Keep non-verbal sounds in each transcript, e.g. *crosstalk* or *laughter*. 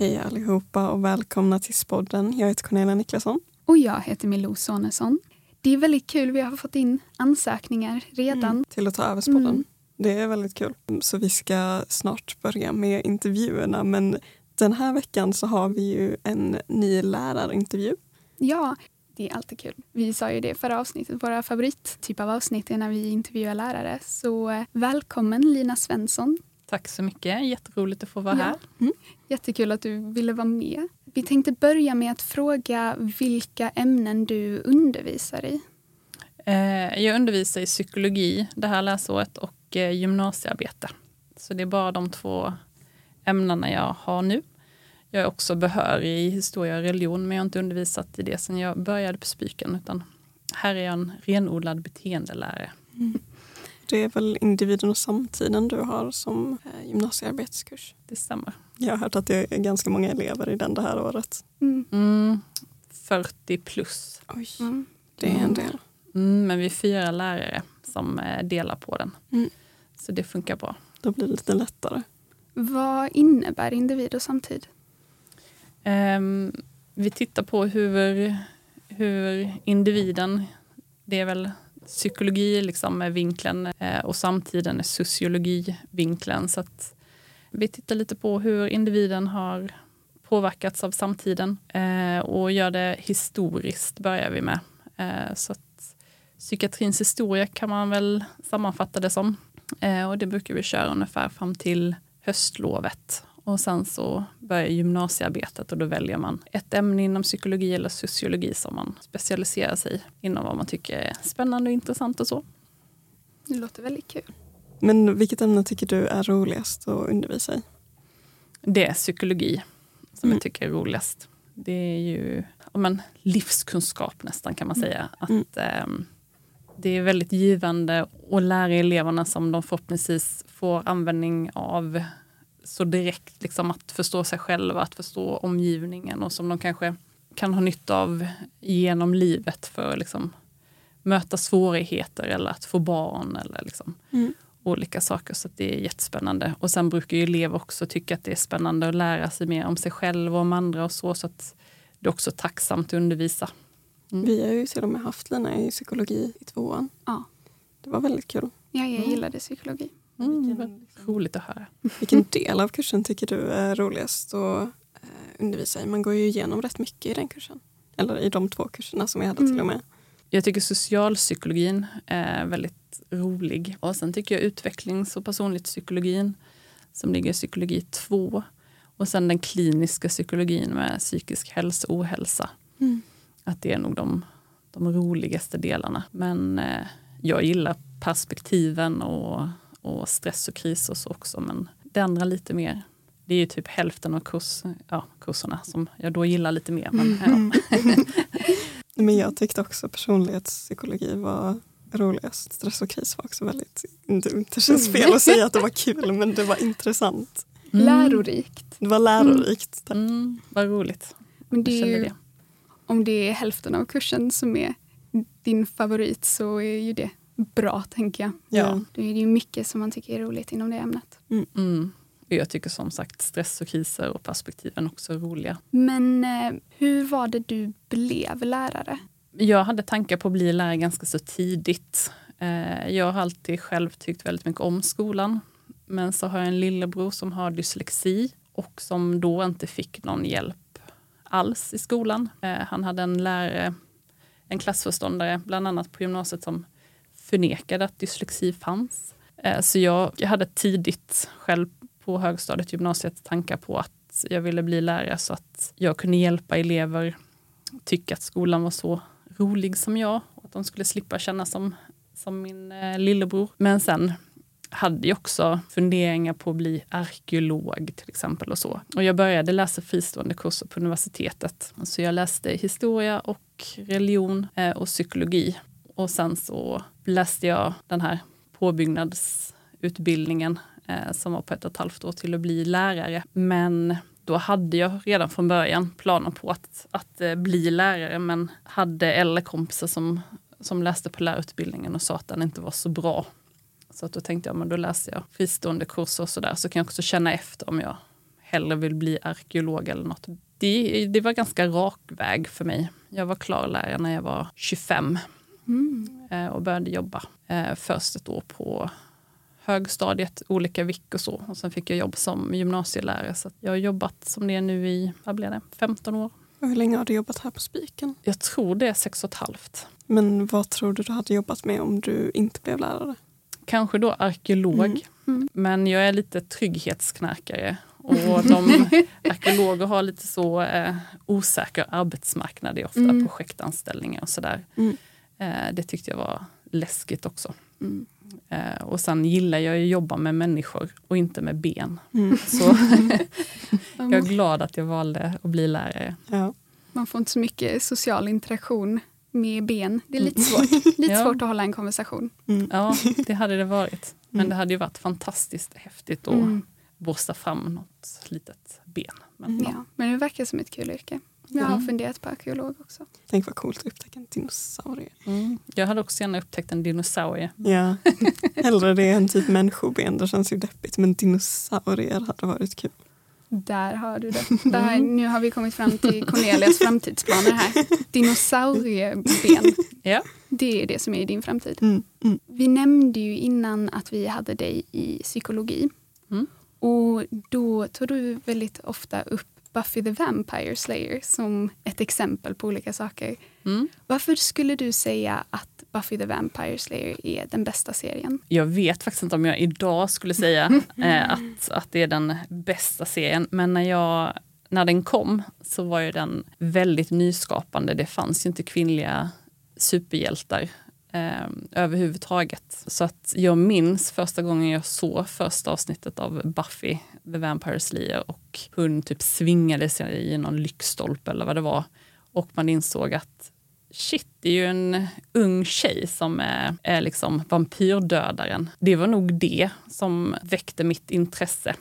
Hej allihopa och välkomna till Spodden. Jag heter Cornelia Niklasson. Och jag heter Milou Sonesson. Det är väldigt kul, vi har fått in ansökningar redan. Mm, till att ta över Spodden. Mm. Det är väldigt kul. Så vi ska snart börja med intervjuerna men den här veckan så har vi ju en ny lärarintervju. Ja, det är alltid kul. Vi sa ju det förra avsnittet, våra favorittyp av avsnitt är när vi intervjuar lärare. Så eh, välkommen Lina Svensson. Tack så mycket, jätteroligt att få vara ja. här. Mm. Jättekul att du ville vara med. Vi tänkte börja med att fråga vilka ämnen du undervisar i. Eh, jag undervisar i psykologi det här läsåret och eh, gymnasiearbete. Så det är bara de två ämnena jag har nu. Jag är också behörig i historia och religion men jag har inte undervisat i det sedan jag började på Spyken utan här är jag en renodlad beteendelärare. Mm. Det är väl individen och samtiden du har som eh, gymnasiearbetskurs? Det stämmer. Jag har hört att det är ganska många elever i den det här året. Mm. Mm, 40 plus. Oj, mm. det är en del. Mm, men vi är fyra lärare som eh, delar på den. Mm. Så det funkar bra. Då blir det lite lättare. Vad innebär individ och samtid? Um, vi tittar på hur, hur individen, det är väl psykologi liksom är vinkeln eh, och samtiden är sociologivinkeln. Så att vi tittar lite på hur individen har påverkats av samtiden eh, och gör det historiskt börjar vi med. Eh, så att psykiatrins historia kan man väl sammanfatta det som. Och det brukar vi köra ungefär fram till höstlovet. Och sen så börjar gymnasiearbetet och då väljer man ett ämne inom psykologi eller sociologi som man specialiserar sig inom vad man tycker är spännande och intressant och så. Det låter väldigt kul. Men vilket ämne tycker du är roligast att undervisa i? Det är psykologi som mm. jag tycker är roligast. Det är ju men, livskunskap nästan kan man mm. säga. Att, mm. eh, det är väldigt givande att lära eleverna som de förhoppningsvis får användning av så direkt liksom att förstå sig själva, att förstå omgivningen och som de kanske kan ha nytta av genom livet för att liksom möta svårigheter eller att få barn eller liksom mm. olika saker. Så det är jättespännande. Och sen brukar ju elever också tycka att det är spännande att lära sig mer om sig själv och om andra och så. Så att det är också tacksamt att undervisa. Mm. Vi har ju till och med haft Lena i psykologi i tvåan. Ja. Det var väldigt kul. Ja, jag mm. gillade psykologi. Mm, roligt att höra. Vilken del av kursen tycker du är roligast att eh, undervisa i? Man går ju igenom rätt mycket i den kursen. Eller i de två kurserna som vi hade till och med. Jag tycker socialpsykologin är väldigt rolig. Och sen tycker jag utvecklings och personligt psykologin som ligger i psykologi 2. Och sen den kliniska psykologin med psykisk hälsa och ohälsa. Mm. Att det är nog de, de roligaste delarna. Men eh, jag gillar perspektiven och och stress och kris och så också. Men det andra lite mer. Det är ju typ hälften av kurs, ja, kurserna som jag då gillar lite mer. Men, ja. *laughs* men jag tyckte också personlighetspsykologi var roligast. Stress och kris var också väldigt, inte, det känns fel att säga att det var kul men det var intressant. Mm. Lärorikt. Det var lärorikt. Mm. Mm, vad roligt. Men det är ju, det. Om det är hälften av kursen som är din favorit så är ju det bra, tänker jag. Ja. Det är ju mycket som man tycker är roligt inom det ämnet. Mm. Mm. Jag tycker som sagt stress och kriser och perspektiven också är roliga. Men eh, hur var det du blev lärare? Jag hade tankar på att bli lärare ganska så tidigt. Eh, jag har alltid själv tyckt väldigt mycket om skolan. Men så har jag en lillebror som har dyslexi och som då inte fick någon hjälp alls i skolan. Eh, han hade en lärare, en klassförståndare, bland annat på gymnasiet som förnekade att dyslexi fanns. Eh, så jag, jag hade tidigt själv på högstadiet, och gymnasiet, tankar på att jag ville bli lärare så att jag kunde hjälpa elever tycka att skolan var så rolig som jag och att de skulle slippa känna som, som min eh, lillebror. Men sen hade jag också funderingar på att bli arkeolog till exempel och så. Och jag började läsa fristående kurser på universitetet. Så jag läste historia och religion eh, och psykologi och sen så läste jag den här påbyggnadsutbildningen eh, som var på ett och ett halvt år till att bli lärare. Men då hade jag redan från början planer på att, att eh, bli lärare men hade äldre kompisar som, som läste på lärarutbildningen och sa att den inte var så bra. Så att då tänkte jag, men då läser jag fristående kurser och sådär så kan jag också känna efter om jag hellre vill bli arkeolog eller något. Det, det var ganska rak väg för mig. Jag var klar lärare när jag var 25 mm. Eh, och började jobba. Eh, först ett år på högstadiet, olika vick och så. Och sen fick jag jobb som gymnasielärare. Så jag har jobbat som det är nu i, vad blir det, 15 år. Och hur länge har du jobbat här på Spiken? Jag tror det är sex och ett halvt. Men vad tror du du hade jobbat med om du inte blev lärare? Kanske då arkeolog. Mm. Mm. Men jag är lite trygghetsknarkare. Och *laughs* de arkeologer har lite så eh, osäker arbetsmarknad. Det är ofta mm. projektanställningar och sådär. Mm. Eh, det tyckte jag var läskigt också. Mm. Eh, och sen gillar jag att jobba med människor och inte med ben. Mm. Så *laughs* jag är glad att jag valde att bli lärare. Ja. Man får inte så mycket social interaktion med ben. Det är lite svårt. *laughs* Lite ja. svårt att hålla en konversation. Mm. Ja, det hade det varit. Men mm. det hade ju varit fantastiskt häftigt att mm. borsta fram något litet ben. Men, ja. men det verkar som ett kul yrke. Jag har mm. funderat på arkeolog också. Tänk vad coolt att upptäcka en dinosaurie. Mm. Jag hade också gärna upptäckt en dinosaurie. Ja, *laughs* hellre det än typ människoben. Det känns ju deppigt. Men dinosaurier hade varit kul. Där har du det. *laughs* Där, nu har vi kommit fram till Cornelias framtidsplaner här. Dinosaurieben. Ja. Det är det som är i din framtid. Mm, mm. Vi nämnde ju innan att vi hade dig i psykologi. Mm. Och då tog du väldigt ofta upp Buffy the Vampire Slayer som ett exempel på olika saker. Mm. Varför skulle du säga att Buffy the Vampire Slayer är den bästa serien? Jag vet faktiskt inte om jag idag skulle säga *laughs* eh, att, att det är den bästa serien. Men när, jag, när den kom så var ju den väldigt nyskapande. Det fanns ju inte kvinnliga superhjältar eh, överhuvudtaget. Så att jag minns första gången jag såg första avsnittet av Buffy the Vampire Slayer och hon typ svingade sig i någon lyktstolpe eller vad det var. Och man insåg att shit, det är ju en ung tjej som är, är liksom vampyrdödaren. Det var nog det som väckte mitt intresse.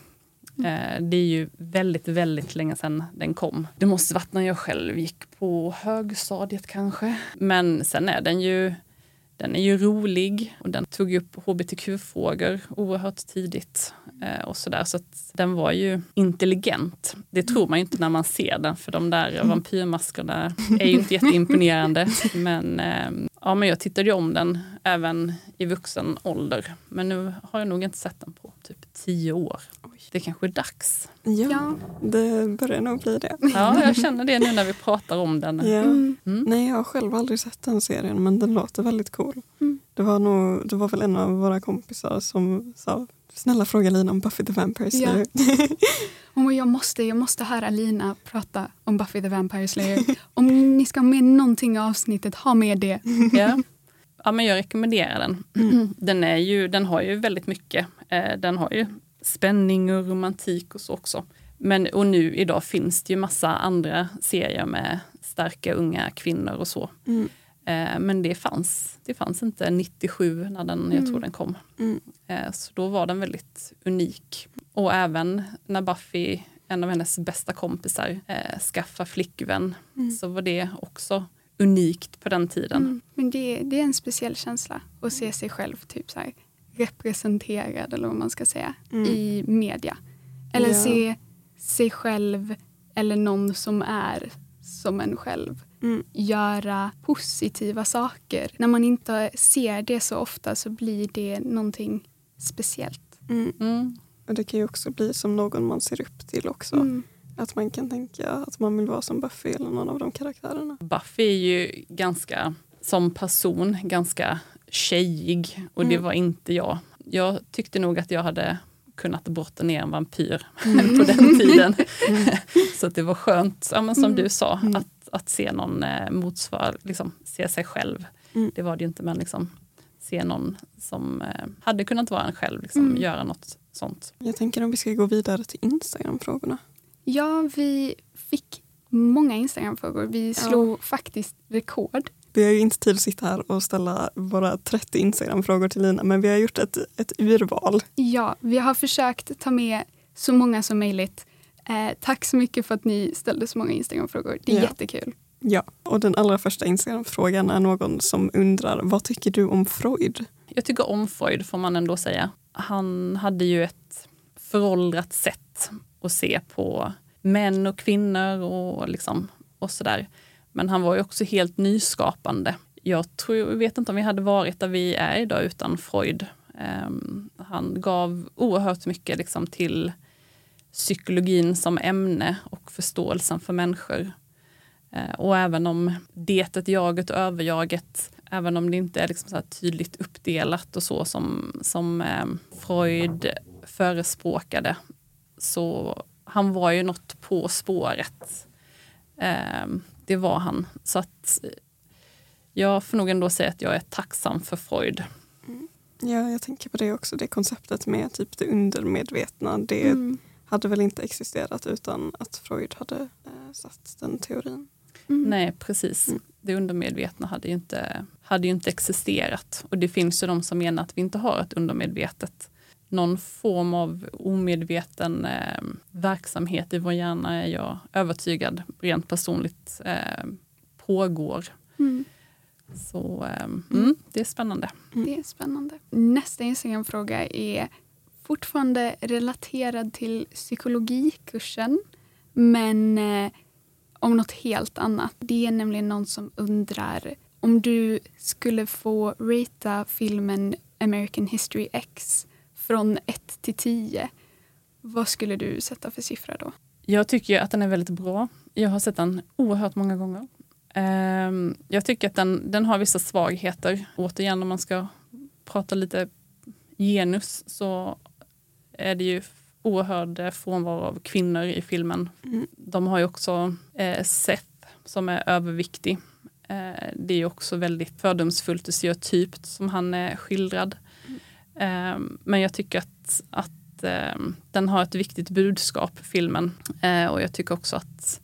Eh, det är ju väldigt, väldigt länge sedan den kom. Det måste varit när jag själv gick på högstadiet kanske. Men sen är den ju den är ju rolig och den tog upp hbtq-frågor oerhört tidigt. Eh, och så där, så den var ju intelligent. Det tror man ju inte när man ser den för de där vampyrmaskerna är ju inte jätteimponerande. *laughs* Men, eh, ja, men jag tittade ju om den även i vuxen ålder. Men nu har jag nog inte sett den på typ tio år. Det kanske är dags. Ja, det börjar nog bli det. Ja, jag känner det nu när vi pratar om den. Ja. Mm. Nej, jag har själv aldrig sett den serien men den låter väldigt cool. Mm. Det, var nog, det var väl en av våra kompisar som sa Snälla fråga Lina om Buffy the Vampire Slayer. *laughs* Ja. oh, jag, måste, jag måste höra Lina prata om Buffy the Vampire Slayer. *laughs* om ni ska ha med någonting i avsnittet, ha med det. Ja. Ja, men jag rekommenderar den. Mm. *clears throat* Den, är ju, den har ju väldigt mycket. Eh, den har ju spänning och romantik och så också. Men och nu idag finns det ju massa andra serier med starka unga kvinnor och så. Mm. Eh, men det fanns, det fanns inte 97 när den, jag tror mm. den kom. Mm. Eh, så då var den väldigt unik. Och även när Buffy, en av hennes bästa kompisar, eh, skaffar flickvän mm. så var det också unikt på den tiden. Mm. Men det, det, är en speciell känsla att se sig själv typ så här, representerad eller vad man ska säga mm. i media. Eller ja. se sig själv eller någon som är som en själv mm. göra positiva saker. När man inte ser det så ofta så blir det någonting speciellt. Mm. mm. Och Det kan ju också bli som någon man ser upp till också. Mm. Att man kan tänka att man vill vara som Buffy eller någon av de karaktärerna. Buffy är ju ganska, som person, ganska tjejig och det mm. var inte jag. Jag tyckte nog att jag hade kunnat brotta ner en vampyr *laughs* mm. på den tiden. Mm. *laughs* så det var skönt, ja, men som du sa, att att se någon eh, motsvara, liksom, se sig själv. Mm. Det var det ju inte, men liksom, se någon som eh, hade kunnat vara en själv, liksom, mm. göra något sånt. Jag tänker om vi ska gå vidare till Instagram-frågorna. Ja, vi fick många Instagram-frågor. Vi slog ja. faktiskt rekord. Vi har ju inte tid att sitta här och ställa våra 30 Instagram-frågor till Lina, men vi har gjort ett, ett urval. Ja, vi har försökt ta med så många som möjligt. Eh, tack så mycket för att ni ställde så många Instagram-frågor. Det är ja. jättekul. Ja, och den allra första Instagram-frågan är någon som undrar vad tycker du om Freud? Jag tycker om Freud får man ändå säga. Han hade ju ett föråldrat sätt att se på män och kvinnor och, liksom, och sådär. Men han var ju också helt nyskapande. Jag tror, vet inte om vi hade varit där vi är idag utan Freud. Um, han gav oerhört mycket liksom, till psykologin som ämne och förståelsen för människor. Uh, och även om detet, jaget och överjaget, även om det inte är liksom så tydligt uppdelat och så som, som um, Freud förespråkade, så han var ju något på spåret. Um, det var han. Så att jag får nog ändå säga att jag är tacksam för Freud. Mm. Ja, jag tänker på det också. Det konceptet med typ det undermedvetna. Det mm. hade väl inte existerat utan att Freud hade äh, satt den teorin. Mm. Nej, precis. Mm. Det undermedvetna hade ju, inte, hade ju inte existerat. Och det finns ju de som menar att vi inte har ett undermedvetet. Någon form av omedveten eh, verksamhet i vår hjärna är jag övertygad rent personligt eh, pågår. Mm. Så um, mm, det är spännande. Mm. Det är spännande. Nästa Instagram-fråga är fortfarande relaterad till psykologikursen men eh, om något helt annat. Det är nämligen någon som undrar om du skulle få ratea filmen American History X från 1 till 10, vad skulle du sätta för siffra då? Jag tycker att den är väldigt bra. Jag har sett den oerhört många gånger. Ehm, jag tycker att den, den har vissa svagheter. Återigen om man ska prata lite genus så är det ju oerhörd frånvaro av kvinnor i filmen. Mm. De har ju också eh, Seth som är överviktig. Eh, det är också väldigt fördomsfullt och stereotypt som han är skildrad. Mm. Eh, men jag tycker att, att eh, den har ett viktigt budskap, filmen. Eh, och jag tycker också att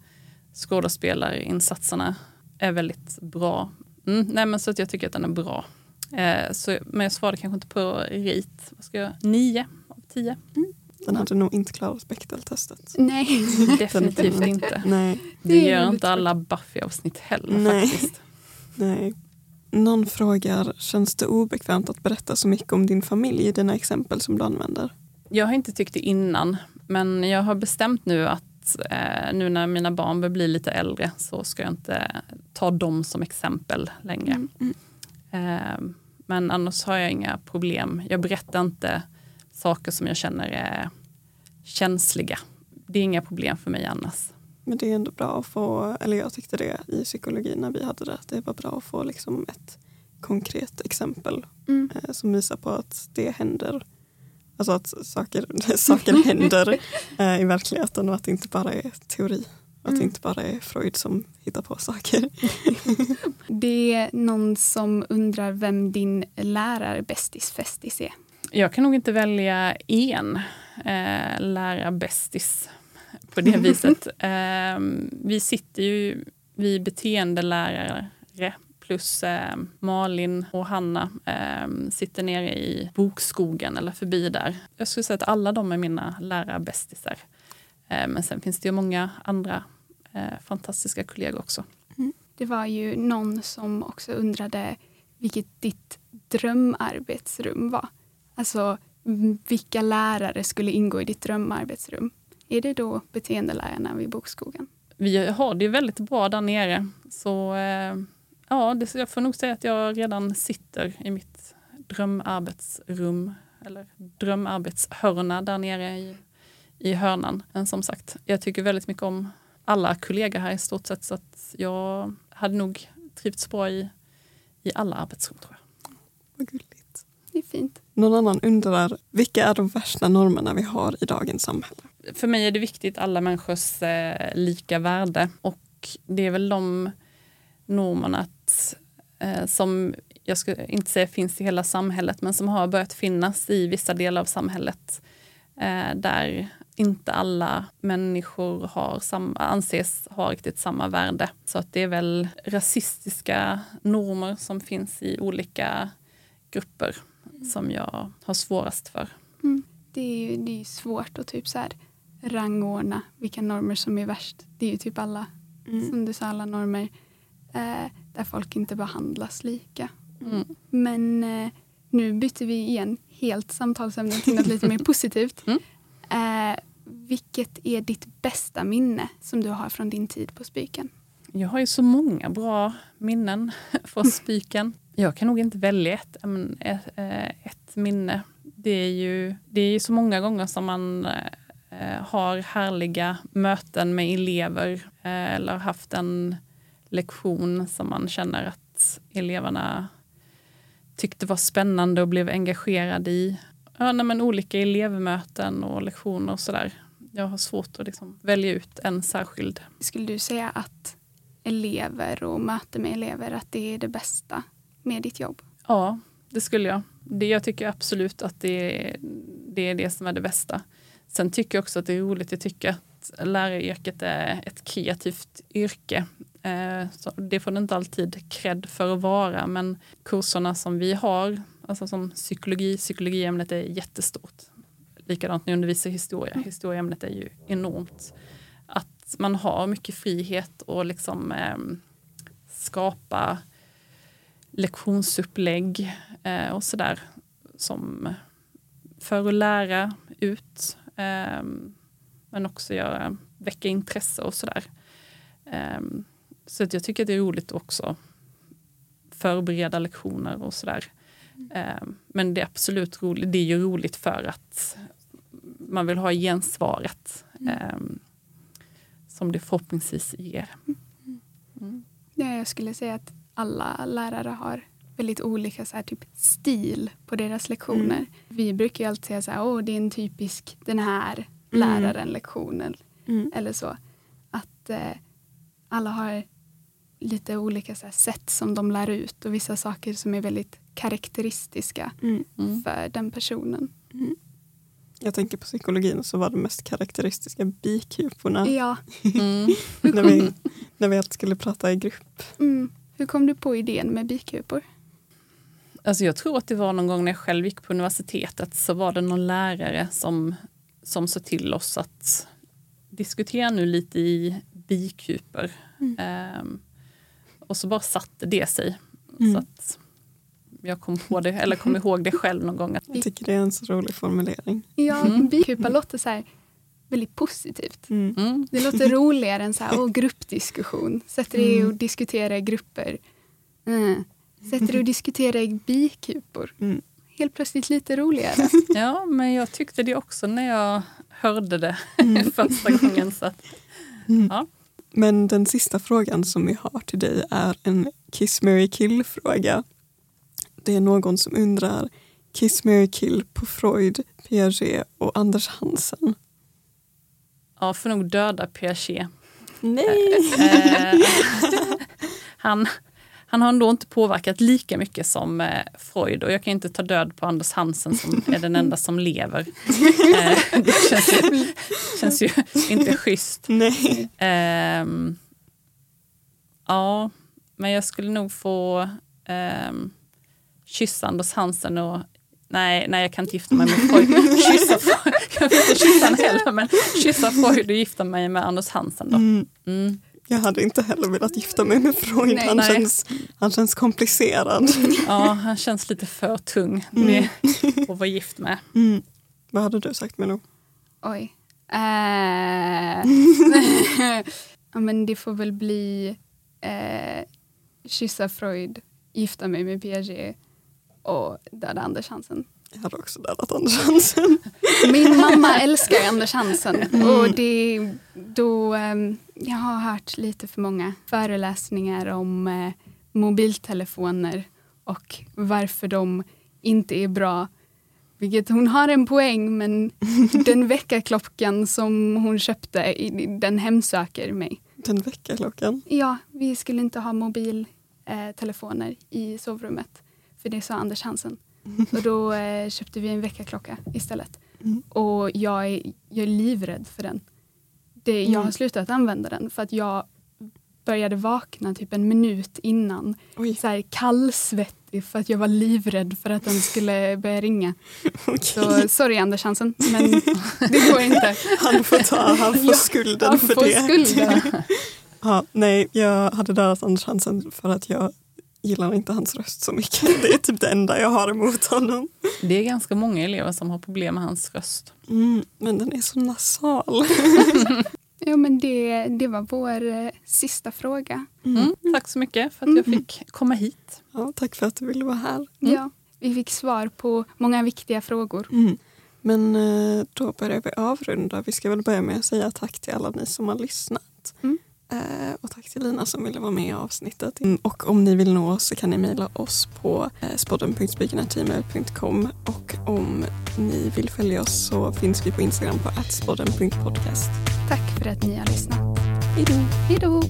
skådespelarinsatserna är väldigt bra. Mm, nej men så att jag tycker att den är bra. Eh, så, men jag svarade kanske inte på rate. Vad ska jag? Nio av tio. Mm. Den hade nog inte klarat Bechdel-testet. Nej. *laughs* Definitivt inte. Nej. Det, det gör inte alla Buffy-avsnitt heller Nej. faktiskt. Nej. Någon frågar, känns det obekvämt att berätta så mycket om din familj i dina exempel som du använder? Jag har inte tyckt det innan, men jag har bestämt nu att eh, nu när mina barn börjar bli lite äldre så ska jag inte ta dem som exempel längre. Mm, mm. Eh, men annars har jag inga problem. Jag berättar inte saker som jag känner är känsliga. Det är inga problem för mig annars. Men det är ändå bra att få, eller jag tyckte det i psykologin när vi hade det, att det var bra att få liksom ett konkret exempel mm. eh, som visar på att det händer Alltså att saker, *laughs* saker händer *laughs* eh, i verkligheten och att det inte bara är teori. Att mm. det inte bara är Freud som hittar på saker. *laughs* det är någon som undrar vem din lärarbästis festis är. Jag kan nog inte välja en eh, lärarbästis på det *laughs* viset. eh, vi sitter ju, vi beteendelärare plus eh, Malin och Hanna eh, sitter nere i bokskogen eller förbi där. Jag skulle säga att alla de är mina lärarbästisar. Eh, men sen finns det ju många andra eh, fantastiska kollegor också. Mm. Det var ju någon som också undrade vilket ditt drömarbetsrum var. Alltså vilka lärare skulle ingå i ditt drömarbetsrum? Är det då beteendelärarna vid Bokskogen? Vi har det väldigt bra där nere. Så eh, Ja, det, jag får nog säga att jag redan sitter i mitt drömarbetsrum eller drömarbetshörna där nere i, i hörnan. Men som sagt, jag tycker väldigt mycket om alla kollegor här i stort sett så att jag hade nog trivts bra i, i alla arbetsrum tror jag. Vad gulligt. Det är fint. Någon annan undrar, vilka är de värsta normerna vi har i dagens samhälle? För mig är det viktigt alla människors eh, lika värde och det är väl de normerna att, eh, som jag skulle inte säga finns i hela samhället, men som har börjat finnas i vissa delar av samhället. Eh, där inte alla människor har sam, anses ha riktigt samma värde. Så att det är väl rasistiska normer som finns i olika grupper mm. som jag har svårast för. Mm. Det är ju det är svårt att typ så här rangordna vilka normer som är värst. Det är ju typ alla, mm. som du sa, alla normer eh, där folk inte behandlas lika. Mm. Men eh, nu byter vi igen helt samtalsämne till något lite mer *laughs* positivt. Mm. Eh, vilket är ditt bästa minne som du har från din tid på Spiken? Jag har ju så många bra minnen *laughs* från Spiken. Jag kan nog inte välja ett, ett, eh, ett minne. Det är ju det är så många gånger som man eh, har härliga möten med elever eh, eller haft en lektion som man känner att eleverna tyckte var spännande och blev engagerade i. Ja, nej, men olika elevmöten och lektioner och sådär. Jag har svårt att liksom välja ut en särskild. Skulle du säga att elever och möte med elever, att det är det bästa med ditt jobb? Ja, det skulle jag. Det, jag tycker absolut att det det är det som är det bästa. Sen tycker jag också att det är roligt. Jag tycker att läraryrket är ett kreativt yrke. Eh, det får det inte alltid cred för att vara, men kurserna som vi har, alltså som psykologi, psykologiämnet är jättestort. Likadant när jag undervisar historia. Historieämnet är ju enormt. Att man har mycket frihet och liksom eh, skapa lektionsupplägg eh, och sådär som för att lära ut men också göra, väcka intresse och sådär. Eh, så att jag tycker att det är roligt också förbereda lektioner och sådär. Mm. Men det är absolut roligt, det är ju roligt för att man vill ha gensvaret mm. som det förhoppningsvis ger. Mm. Ja, jag skulle säga att alla lärare har väldigt olika så här, typ stil på deras lektioner. Mm. Vi brukar ju alltid säga så här, Åh, det är en typisk den här läraren lektionen. Mm. Eller så. Att eh, alla har lite olika så här, sätt som de lär ut och vissa saker som är väldigt karaktäristiska mm. mm. för den personen. Mm. Jag tänker på psykologin så var det mest karaktäristiska bikuporna. Ja. *laughs* när, vi, när vi skulle prata i grupp. Mm. Hur kom du på idén med bikupor? Alltså jag tror att det var någon gång när jag själv gick på universitetet så var det någon lärare som, som sa till oss att diskutera nu lite i bikuper. Mm. Um, och så bara satte det sig. Mm. Så att jag kom på det, eller kom ihåg det själv någon gång. Jag tycker det är en så rolig formulering. Ja, mm. bikupa låter så här väldigt positivt. Mm. mm. Det låter roligare än så här, oh, gruppdiskussion. Sätter dig mm. och diskuterar i grupper. Mm. Sätter dig och diskuterar i bikupor. Mm. Helt plötsligt lite roligare. *laughs* Ja, men jag tyckte det också när jag hörde det mm. *laughs* första gången. Så att, mm. ja. Men den sista frågan som vi har till dig är en Kiss, Mary kill-fråga. Det är någon som undrar Kiss, Mary kill på Freud, Piaget och Anders Hansen. Ja, får nog döda Piaget. Nej! Eh, eh, han, han har ändå inte påverkat lika mycket som eh, Freud och jag kan inte ta död på Anders Hansen som är den enda som lever. *laughs* det känns ju, känns ju inte schysst. Nej. Um, ja, men jag skulle nog få um, kyssa Anders Hansen och Nej, nej, jag kan inte gifta mig med Freud. Kyssa Freud. Jag vill inte kyssa honom heller, men kyssa Freud och gifta mig med Anders Hansen. Då. Mm. Jag hade inte heller velat gifta mig med Freud. Nej, han, nej. Känns, han känns komplicerad. *laughs* Ja, han känns lite för tung mm. att vara gift med. *laughs* Mm. Vad hade du sagt Melo? Oj. Uh, ja, *laughs* men det får väl bli uh, kyssa Freud, gifta mig med Piaget och döda Anders Hansen. Jag hade också dödat Anders Hansen. *laughs* Min mamma älskar Anders Hansen. Mm. Och det, då, um, jag har hört lite för många föreläsningar om uh, mobiltelefoner och varför de inte är bra. Vilket hon har en poäng men *laughs* den väckarklockan som hon köpte, den hemsöker mig. Den väckarklockan? Ja, vi skulle inte ha mobiltelefoner eh, i sovrummet. För det sa Anders Hansen. Och då eh, köpte vi en väckarklocka istället. Mm. Och jag är, jag är livrädd för den. Det, jag har mm. slutat använda den för att jag började vakna typ en minut innan. Oj. Så här kallsvettig för att jag var livrädd för att den skulle börja ringa. *laughs* okay. Så sorry Anders Hansen, men *laughs* det går inte. Han får ta han får *laughs* skulden han för får det. Skulden. ja, nej, jag hade dödat Anders Hansen för att jag gillar inte hans röst så mycket. *laughs* Det är typ det enda jag har emot honom. Det är ganska många elever som har problem med hans röst. Mm, men den är så nasal. *laughs* ja, men det, det var vår eh, sista fråga. Mm. Mm, tack så mycket för att jag mm. fick komma hit. Ja, tack för att du ville vara här. Ja, vi fick svar på många viktiga frågor. Mm. Men eh, då börjar vi avrunda. Vi ska väl börja med att säga tack till alla ni som har lyssnat. Eh, och tack till Lina som ville vara med i avsnittet. Mm, och om ni vill nå oss så kan ni mejla oss på eh, spodden.spiken.gmail.com och om ni vill följa oss så finns vi på Instagram på atspodden.podcast. Tack för att ni har lyssnat. Hej då!